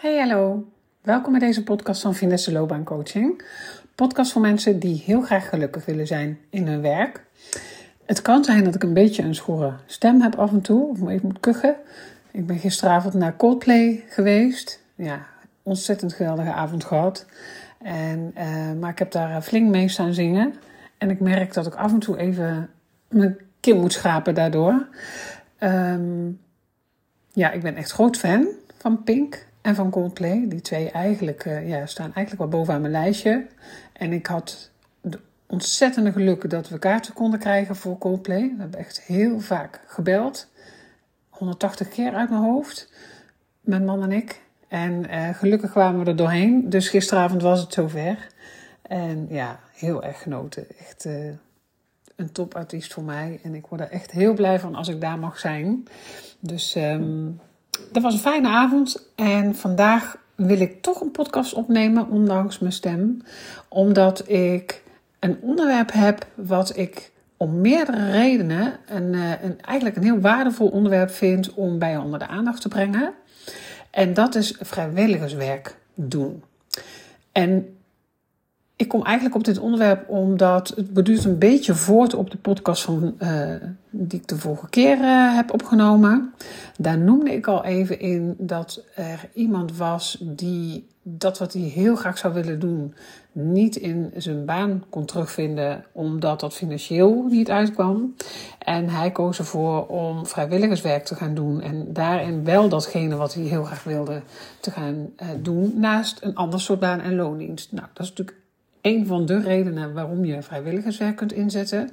Hey, hallo. Welkom bij deze podcast van Finesse Loopbaan Coaching. Podcast voor mensen die heel graag gelukkig willen zijn in hun werk. Het kan zijn dat ik een beetje een schorre stem heb af en toe, of even moet kuchen. Ik ben gisteravond naar Coldplay geweest. Ja, ontzettend geweldige avond gehad. En, uh, maar ik heb daar flink mee staan zingen. En ik merk dat ik af en toe even mijn kin moet schrapen daardoor. Um, ja, ik ben echt groot fan van Pink en van Coldplay. Die twee eigenlijk, uh, ja, staan eigenlijk wel bovenaan mijn lijstje. En ik had de ontzettende geluk dat we kaarten konden krijgen voor Coldplay. We hebben echt heel vaak gebeld. 180 keer uit mijn hoofd. Mijn man en ik. En uh, gelukkig kwamen we er doorheen. Dus gisteravond was het zover. En ja, heel erg genoten. Echt uh, een topartiest voor mij. En ik word er echt heel blij van als ik daar mag zijn. Dus um, dat was een fijne avond. En vandaag wil ik toch een podcast opnemen, ondanks mijn stem. Omdat ik een onderwerp heb wat ik om meerdere redenen een, eh, een, eigenlijk een heel waardevol onderwerp vind om bij onder de aandacht te brengen. En dat is vrijwilligerswerk doen. En ik kom eigenlijk op dit onderwerp omdat het beduurt een beetje voort op de podcast van, uh, die ik de vorige keer uh, heb opgenomen. Daar noemde ik al even in dat er iemand was die dat wat hij heel graag zou willen doen niet in zijn baan kon terugvinden omdat dat financieel niet uitkwam. En hij koos ervoor om vrijwilligerswerk te gaan doen en daarin wel datgene wat hij heel graag wilde te gaan uh, doen naast een ander soort baan en loondienst. Nou, dat is natuurlijk een van de redenen waarom je vrijwilligerswerk kunt inzetten.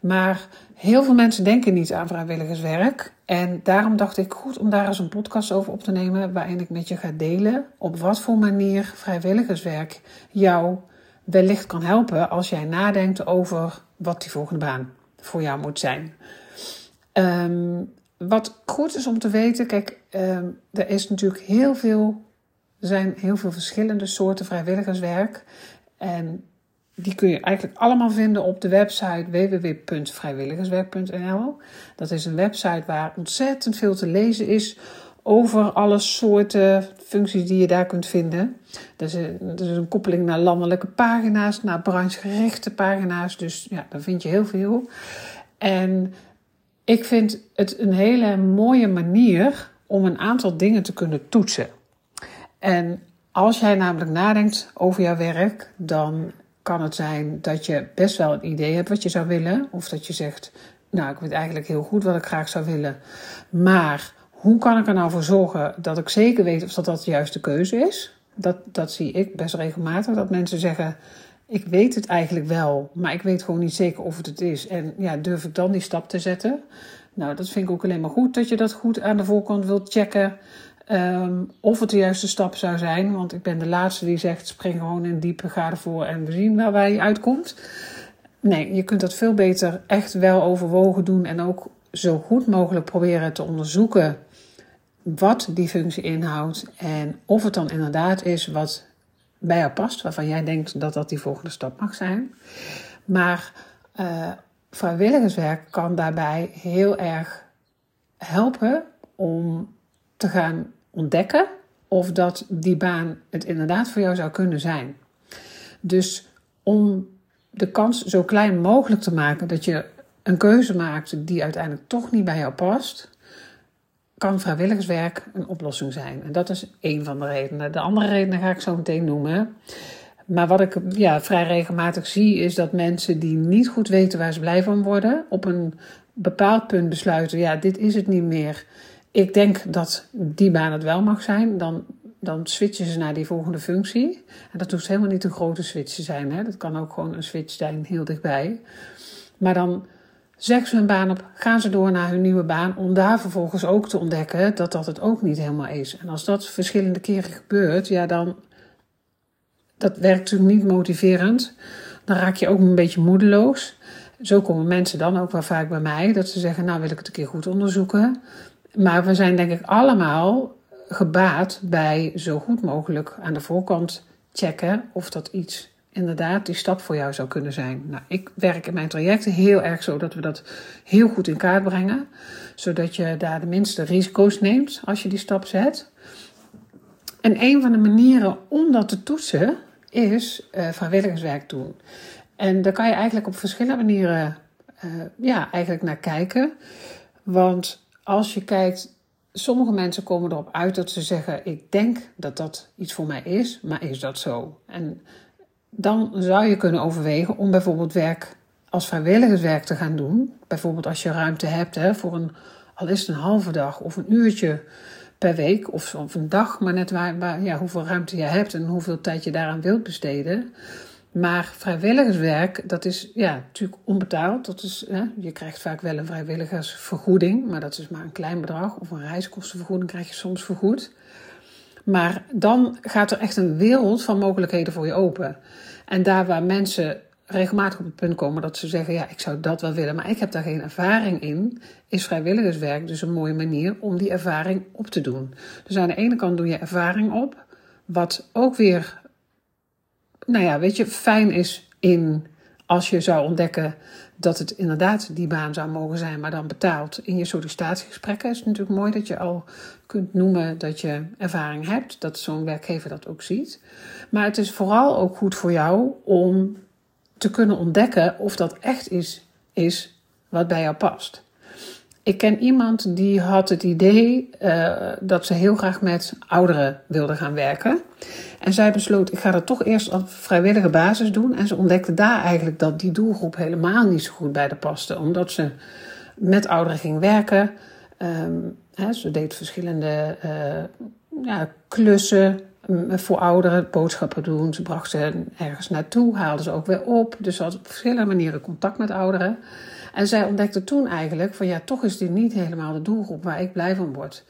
Maar heel veel mensen denken niet aan vrijwilligerswerk. En daarom dacht ik goed om daar eens een podcast over op te nemen. Waarin ik met je ga delen op wat voor manier vrijwilligerswerk jou wellicht kan helpen. Als jij nadenkt over wat die volgende baan voor jou moet zijn. Um, wat goed is om te weten, kijk, um, er is natuurlijk heel veel, er zijn heel veel verschillende soorten vrijwilligerswerk. En die kun je eigenlijk allemaal vinden op de website www.vrijwilligerswerk.nl. Dat is een website waar ontzettend veel te lezen is over alle soorten functies die je daar kunt vinden. Dat is een, is een koppeling naar landelijke pagina's, naar branchegerichte pagina's. Dus ja, daar vind je heel veel. En ik vind het een hele mooie manier om een aantal dingen te kunnen toetsen. En als jij namelijk nadenkt over jouw werk, dan kan het zijn dat je best wel een idee hebt wat je zou willen. Of dat je zegt, nou, ik weet eigenlijk heel goed wat ik graag zou willen. Maar hoe kan ik er nou voor zorgen dat ik zeker weet of dat dat de juiste keuze is? Dat, dat zie ik best regelmatig, dat mensen zeggen, ik weet het eigenlijk wel, maar ik weet gewoon niet zeker of het het is. En ja, durf ik dan die stap te zetten? Nou, dat vind ik ook alleen maar goed dat je dat goed aan de voorkant wilt checken. Um, of het de juiste stap zou zijn. Want ik ben de laatste die zegt: spring gewoon in diepe, ga ervoor en we zien waar wij uitkomt. Nee, je kunt dat veel beter echt wel overwogen doen en ook zo goed mogelijk proberen te onderzoeken wat die functie inhoudt en of het dan inderdaad is wat bij jou past, waarvan jij denkt dat dat die volgende stap mag zijn. Maar uh, vrijwilligerswerk kan daarbij heel erg helpen om te gaan ontdekken of dat die baan het inderdaad voor jou zou kunnen zijn. Dus om de kans zo klein mogelijk te maken dat je een keuze maakt die uiteindelijk toch niet bij jou past, kan vrijwilligerswerk een oplossing zijn. En dat is één van de redenen. De andere redenen ga ik zo meteen noemen. Maar wat ik ja, vrij regelmatig zie, is dat mensen die niet goed weten waar ze blij van worden, op een bepaald punt besluiten: ja, dit is het niet meer ik denk dat die baan het wel mag zijn. Dan, dan switchen ze naar die volgende functie. En dat hoeft helemaal niet een grote switch te zijn. Hè? Dat kan ook gewoon een switch zijn heel dichtbij. Maar dan zeggen ze hun baan op, gaan ze door naar hun nieuwe baan. Om daar vervolgens ook te ontdekken dat dat het ook niet helemaal is. En als dat verschillende keren gebeurt, ja dan. Dat werkt natuurlijk niet motiverend. Dan raak je ook een beetje moedeloos. Zo komen mensen dan ook wel vaak bij mij. Dat ze zeggen, nou wil ik het een keer goed onderzoeken. Maar we zijn denk ik allemaal gebaat bij zo goed mogelijk aan de voorkant checken of dat iets inderdaad die stap voor jou zou kunnen zijn. Nou, ik werk in mijn trajecten heel erg zo dat we dat heel goed in kaart brengen, zodat je daar de minste risico's neemt als je die stap zet. En een van de manieren om dat te toetsen is uh, vrijwilligerswerk doen. En daar kan je eigenlijk op verschillende manieren uh, ja, eigenlijk naar kijken. Want als je kijkt, sommige mensen komen erop uit dat ze zeggen: Ik denk dat dat iets voor mij is, maar is dat zo? En dan zou je kunnen overwegen om bijvoorbeeld werk als vrijwilligerswerk te gaan doen. Bijvoorbeeld als je ruimte hebt hè, voor een, al is het een halve dag of een uurtje per week of, of een dag, maar net waar, waar, ja, hoeveel ruimte je hebt en hoeveel tijd je daaraan wilt besteden. Maar vrijwilligerswerk, dat is ja, natuurlijk onbetaald. Dat is, hè, je krijgt vaak wel een vrijwilligersvergoeding, maar dat is maar een klein bedrag. Of een reiskostenvergoeding krijg je soms vergoed. Maar dan gaat er echt een wereld van mogelijkheden voor je open. En daar waar mensen regelmatig op het punt komen dat ze zeggen: Ja, ik zou dat wel willen, maar ik heb daar geen ervaring in, is vrijwilligerswerk dus een mooie manier om die ervaring op te doen. Dus aan de ene kant doe je ervaring op, wat ook weer, nou ja, weet je, fijn is in als je zou ontdekken dat het inderdaad die baan zou mogen zijn, maar dan betaald in je sollicitatiegesprekken. Is het natuurlijk mooi dat je al kunt noemen dat je ervaring hebt, dat zo'n werkgever dat ook ziet. Maar het is vooral ook goed voor jou om te kunnen ontdekken of dat echt is, is wat bij jou past. Ik ken iemand die had het idee uh, dat ze heel graag met ouderen wilde gaan werken. En zij besloot, ik ga dat toch eerst op vrijwillige basis doen. En ze ontdekte daar eigenlijk dat die doelgroep helemaal niet zo goed bij de paste. Omdat ze met ouderen ging werken. Um, hè, ze deed verschillende uh, ja, klussen voor ouderen, boodschappen doen. Ze bracht ze ergens naartoe, haalde ze ook weer op. Dus ze had op verschillende manieren contact met ouderen. En zij ontdekte toen eigenlijk van ja, toch is dit niet helemaal de doelgroep waar ik blij van word.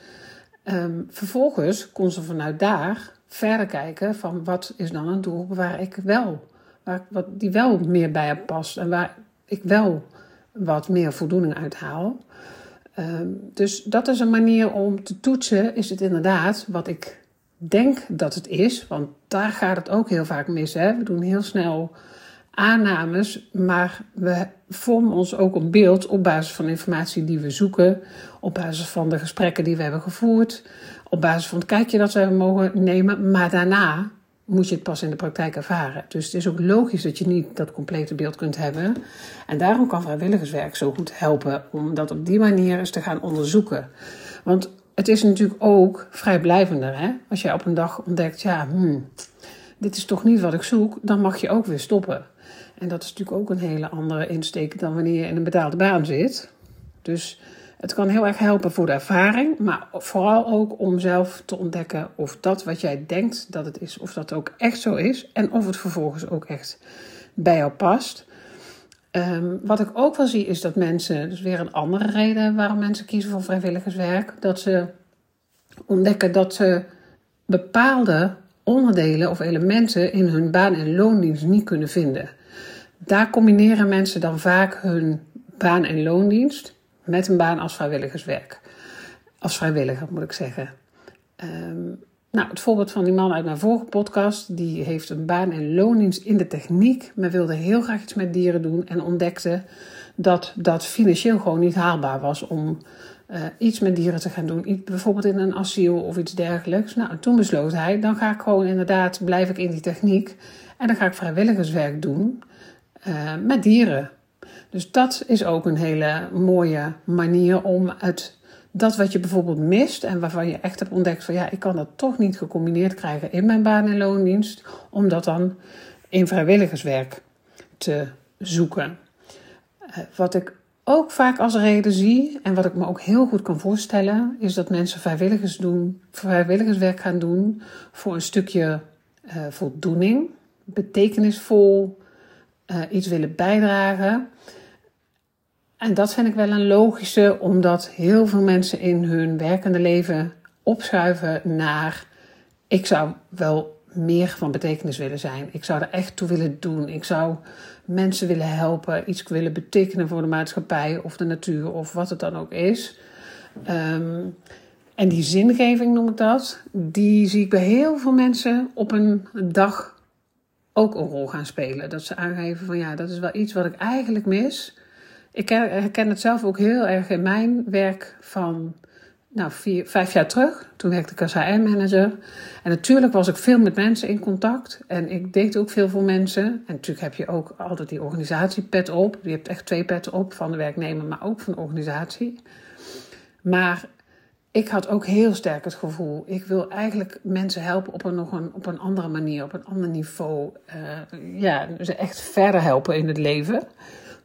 Um, vervolgens kon ze vanuit daar verder kijken van wat is dan een doelgroep waar ik wel, waar, wat, die wel meer bij past en waar ik wel wat meer voldoening uit haal. Um, dus dat is een manier om te toetsen, is het inderdaad wat ik denk dat het is, want daar gaat het ook heel vaak mis. Hè? We doen heel snel aannames, maar we vormen ons ook een beeld op basis van informatie die we zoeken, op basis van de gesprekken die we hebben gevoerd, op basis van het kijkje dat we mogen nemen, maar daarna moet je het pas in de praktijk ervaren. Dus het is ook logisch dat je niet dat complete beeld kunt hebben. En daarom kan vrijwilligerswerk zo goed helpen om dat op die manier eens te gaan onderzoeken. Want het is natuurlijk ook vrijblijvender. Hè? Als jij op een dag ontdekt, ja, hmm, dit is toch niet wat ik zoek, dan mag je ook weer stoppen. En dat is natuurlijk ook een hele andere insteek dan wanneer je in een betaalde baan zit. Dus het kan heel erg helpen voor de ervaring, maar vooral ook om zelf te ontdekken of dat wat jij denkt dat het is, of dat ook echt zo is en of het vervolgens ook echt bij jou past. Um, wat ik ook wel zie is dat mensen, dus weer een andere reden waarom mensen kiezen voor vrijwilligerswerk, dat ze ontdekken dat ze bepaalde onderdelen of elementen in hun baan- en loondienst niet kunnen vinden. Daar combineren mensen dan vaak hun baan- en loondienst met een baan als vrijwilligerswerk. Als vrijwilliger moet ik zeggen. Um, nou, het voorbeeld van die man uit mijn vorige podcast, die heeft een baan- en loondienst in de techniek, maar wilde heel graag iets met dieren doen en ontdekte dat dat financieel gewoon niet haalbaar was om uh, iets met dieren te gaan doen. bijvoorbeeld in een asiel of iets dergelijks. Nou, toen besloot hij, dan ga ik gewoon inderdaad, blijf ik in die techniek en dan ga ik vrijwilligerswerk doen uh, met dieren. Dus dat is ook een hele mooie manier om het dat wat je bijvoorbeeld mist en waarvan je echt hebt ontdekt van ja, ik kan dat toch niet gecombineerd krijgen in mijn baan- en loondienst, om dat dan in vrijwilligerswerk te zoeken. Eh, wat ik ook vaak als reden zie en wat ik me ook heel goed kan voorstellen, is dat mensen vrijwilligers doen, vrijwilligerswerk gaan doen voor een stukje uh, voldoening, betekenisvol uh, iets willen bijdragen. En dat vind ik wel een logische, omdat heel veel mensen in hun werkende leven opschuiven naar: ik zou wel meer van betekenis willen zijn. Ik zou er echt toe willen doen. Ik zou mensen willen helpen, iets willen betekenen voor de maatschappij of de natuur of wat het dan ook is. Um, en die zingeving noem ik dat, die zie ik bij heel veel mensen op een dag ook een rol gaan spelen. Dat ze aangeven van ja, dat is wel iets wat ik eigenlijk mis. Ik herken het zelf ook heel erg in mijn werk van nou, vier, vijf jaar terug. Toen werkte ik als HR-manager. En natuurlijk was ik veel met mensen in contact. En ik deed ook veel voor mensen. En natuurlijk heb je ook altijd die organisatiepet op. Je hebt echt twee petten op, van de werknemer, maar ook van de organisatie. Maar ik had ook heel sterk het gevoel, ik wil eigenlijk mensen helpen op een, nog een, op een andere manier, op een ander niveau. Uh, ja, ze echt verder helpen in het leven.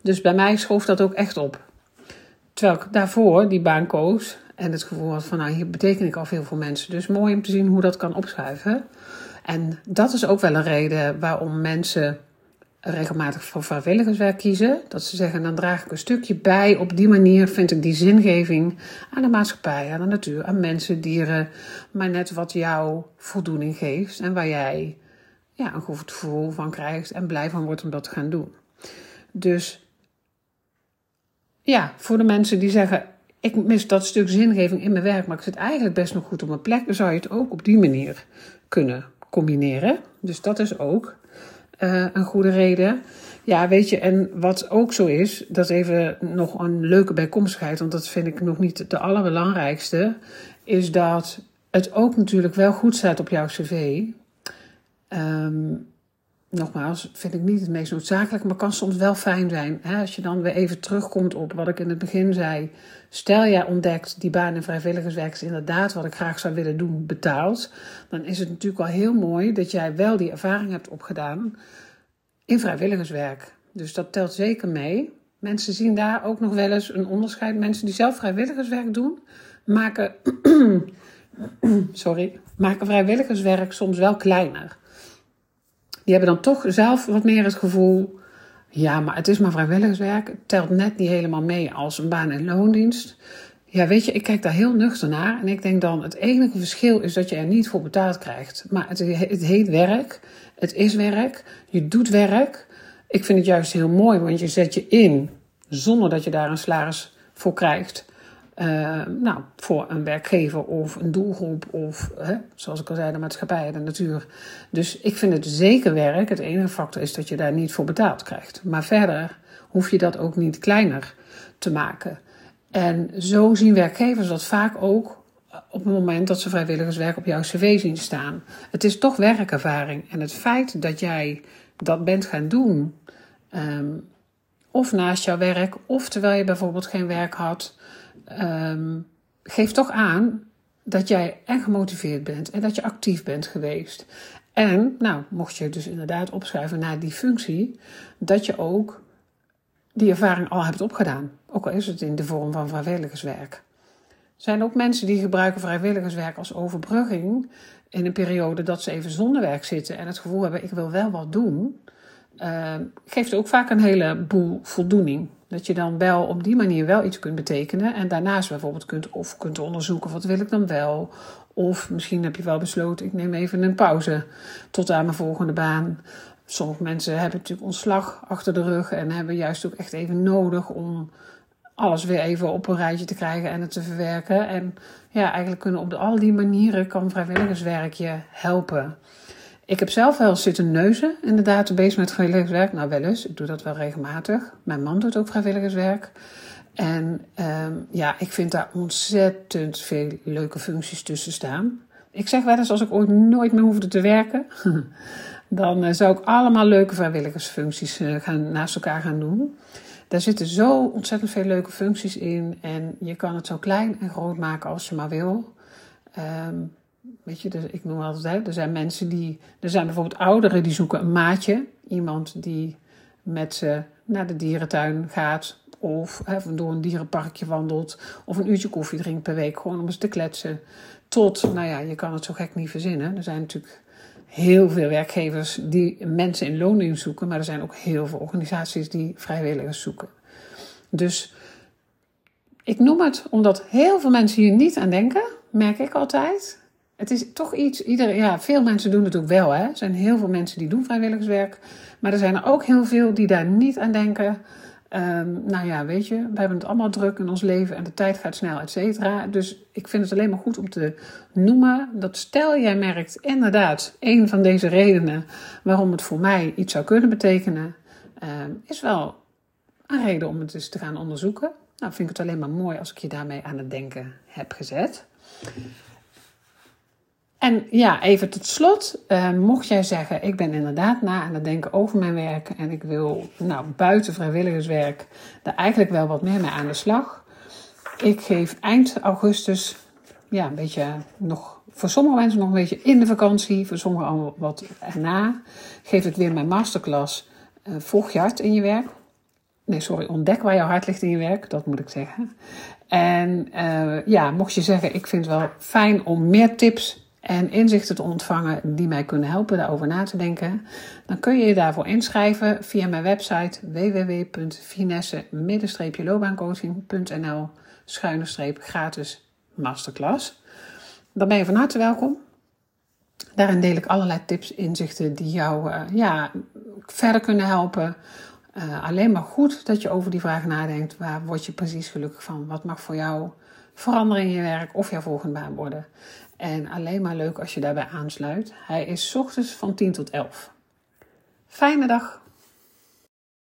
Dus bij mij schoof dat ook echt op. Terwijl ik daarvoor die baan koos en het gevoel had van, nou, hier beteken ik al veel voor mensen. Dus mooi om te zien hoe dat kan opschuiven. En dat is ook wel een reden waarom mensen regelmatig voor vrijwilligerswerk kiezen. Dat ze zeggen, dan draag ik een stukje bij. Op die manier vind ik die zingeving aan de maatschappij, aan de natuur, aan mensen, dieren. Maar net wat jou voldoening geeft en waar jij ja, een goed gevoel van krijgt en blij van wordt om dat te gaan doen. Dus ja, voor de mensen die zeggen, ik mis dat stuk zingeving in mijn werk, maar ik zit eigenlijk best nog goed op mijn plek, dan zou je het ook op die manier kunnen combineren. Dus dat is ook uh, een goede reden. Ja, weet je, en wat ook zo is, dat even nog een leuke bijkomstigheid, want dat vind ik nog niet de allerbelangrijkste, is dat het ook natuurlijk wel goed staat op jouw cv. Um, nogmaals, vind ik niet het meest noodzakelijk, maar kan soms wel fijn zijn. Hè? Als je dan weer even terugkomt op wat ik in het begin zei. Stel jij ontdekt die baan in vrijwilligerswerk is inderdaad wat ik graag zou willen doen, betaald. Dan is het natuurlijk wel heel mooi dat jij wel die ervaring hebt opgedaan in vrijwilligerswerk. Dus dat telt zeker mee. Mensen zien daar ook nog wel eens een onderscheid. Mensen die zelf vrijwilligerswerk doen, maken, sorry, maken vrijwilligerswerk soms wel kleiner die hebben dan toch zelf wat meer het gevoel. Ja, maar het is maar vrijwilligerswerk. Het telt net niet helemaal mee als een baan- en loondienst. Ja, weet je, ik kijk daar heel nuchter naar. En ik denk dan, het enige verschil is dat je er niet voor betaald krijgt. Maar het, het heet werk. Het is werk. Je doet werk. Ik vind het juist heel mooi, want je zet je in zonder dat je daar een salaris voor krijgt. Uh, nou, voor een werkgever of een doelgroep of, hè, zoals ik al zei, de maatschappij, de natuur. Dus ik vind het zeker werk. Het enige factor is dat je daar niet voor betaald krijgt. Maar verder hoef je dat ook niet kleiner te maken. En zo zien werkgevers dat vaak ook op het moment dat ze vrijwilligerswerk op jouw cv zien staan. Het is toch werkervaring. En het feit dat jij dat bent gaan doen, um, of naast jouw werk, of terwijl je bijvoorbeeld geen werk had, um, geeft toch aan dat jij echt gemotiveerd bent en dat je actief bent geweest. En, nou, mocht je dus inderdaad opschrijven naar die functie, dat je ook die ervaring al hebt opgedaan. Ook al is het in de vorm van vrijwilligerswerk. Er zijn ook mensen die gebruiken vrijwilligerswerk als overbrugging in een periode dat ze even zonder werk zitten en het gevoel hebben: ik wil wel wat doen. Uh, geeft ook vaak een heleboel voldoening. Dat je dan wel op die manier wel iets kunt betekenen. En daarnaast bijvoorbeeld kunt, of kunt onderzoeken wat wil ik dan wel. Of misschien heb je wel besloten, ik neem even een pauze tot aan mijn volgende baan. Sommige mensen hebben natuurlijk ontslag achter de rug en hebben juist ook echt even nodig om alles weer even op een rijtje te krijgen en het te verwerken. En ja, eigenlijk kunnen op al die manieren kan vrijwilligerswerk je helpen. Ik heb zelf wel zitten neuzen in de database met vrijwilligerswerk. Nou, wel eens. Ik doe dat wel regelmatig. Mijn man doet ook vrijwilligerswerk. En um, ja, ik vind daar ontzettend veel leuke functies tussen staan. Ik zeg wel eens, als ik ooit nooit meer hoefde te werken, dan uh, zou ik allemaal leuke vrijwilligersfuncties uh, gaan, naast elkaar gaan doen. Daar zitten zo ontzettend veel leuke functies in. En je kan het zo klein en groot maken als je maar wil. Um, Weet je, dus ik noem altijd, er zijn mensen die, er zijn bijvoorbeeld ouderen die zoeken een maatje. Iemand die met ze naar de dierentuin gaat of door een dierenparkje wandelt of een uurtje koffie drinkt per week, gewoon om eens te kletsen. Tot, nou ja, je kan het zo gek niet verzinnen. Er zijn natuurlijk heel veel werkgevers die mensen in loondienst zoeken, maar er zijn ook heel veel organisaties die vrijwilligers zoeken. Dus ik noem het omdat heel veel mensen hier niet aan denken, merk ik altijd. Het is toch iets, iedereen, ja, veel mensen doen het ook wel. Hè? Er zijn heel veel mensen die doen vrijwilligerswerk. Maar er zijn er ook heel veel die daar niet aan denken. Um, nou ja, weet je, we hebben het allemaal druk in ons leven en de tijd gaat snel, et cetera. Dus ik vind het alleen maar goed om te noemen dat stel jij merkt inderdaad een van deze redenen waarom het voor mij iets zou kunnen betekenen, um, is wel een reden om het eens te gaan onderzoeken. Nou, vind ik het alleen maar mooi als ik je daarmee aan het denken heb gezet. En ja, even tot slot. Uh, mocht jij zeggen, ik ben inderdaad na aan het denken over mijn werk en ik wil nou, buiten vrijwilligerswerk daar eigenlijk wel wat meer mee aan de slag. Ik geef eind augustus, ja, een beetje nog, voor sommige mensen nog een beetje in de vakantie, voor sommigen al wat erna, geef ik weer mijn masterclass uh, Volg je hart in je werk. Nee, sorry, ontdek waar jouw hart ligt in je werk, dat moet ik zeggen. En uh, ja, mocht je zeggen, ik vind het wel fijn om meer tips en inzichten te ontvangen die mij kunnen helpen daarover na te denken, dan kun je je daarvoor inschrijven via mijn website www.finesse-loopbaancoaching.nl schuine streep gratis masterclass. Dan ben je van harte welkom. Daarin deel ik allerlei tips, inzichten die jou uh, ja, verder kunnen helpen. Uh, alleen maar goed dat je over die vraag nadenkt. Waar word je precies gelukkig van? Wat mag voor jou veranderen in je werk of jouw volgende baan worden? En alleen maar leuk als je daarbij aansluit. Hij is ochtends van 10 tot 11. Fijne dag!